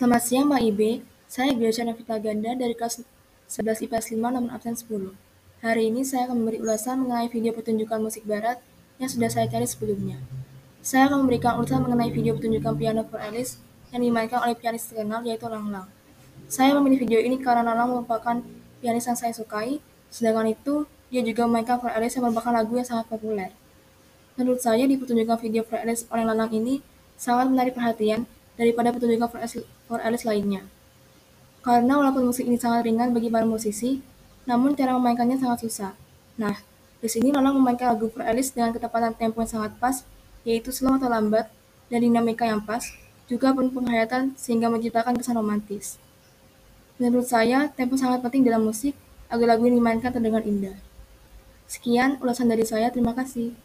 Selamat siang Mbak Ibe, saya Gresha Novita Ganda dari kelas 11 IPS 5 nomor absen 10. Hari ini saya akan memberi ulasan mengenai video pertunjukan musik barat yang sudah saya cari sebelumnya. Saya akan memberikan ulasan mengenai video pertunjukan piano for Alice yang dimainkan oleh pianis terkenal yaitu Lang Lang. Saya memilih video ini karena Lang Lang merupakan pianis yang saya sukai, sedangkan itu dia juga memainkan for Alice yang merupakan lagu yang sangat populer. Menurut saya di pertunjukan video for Alice oleh Lang Lang ini sangat menarik perhatian daripada pertunjukan for Alice, lainnya. Karena walaupun musik ini sangat ringan bagi para musisi, namun cara memainkannya sangat susah. Nah, di sini Lang memainkan lagu for Alice dengan ketepatan tempo yang sangat pas, yaitu slow atau lambat, dan dinamika yang pas, juga penuh penghayatan sehingga menciptakan kesan romantis. Menurut saya, tempo sangat penting dalam musik agar lagu yang dimainkan terdengar indah. Sekian ulasan dari saya, terima kasih.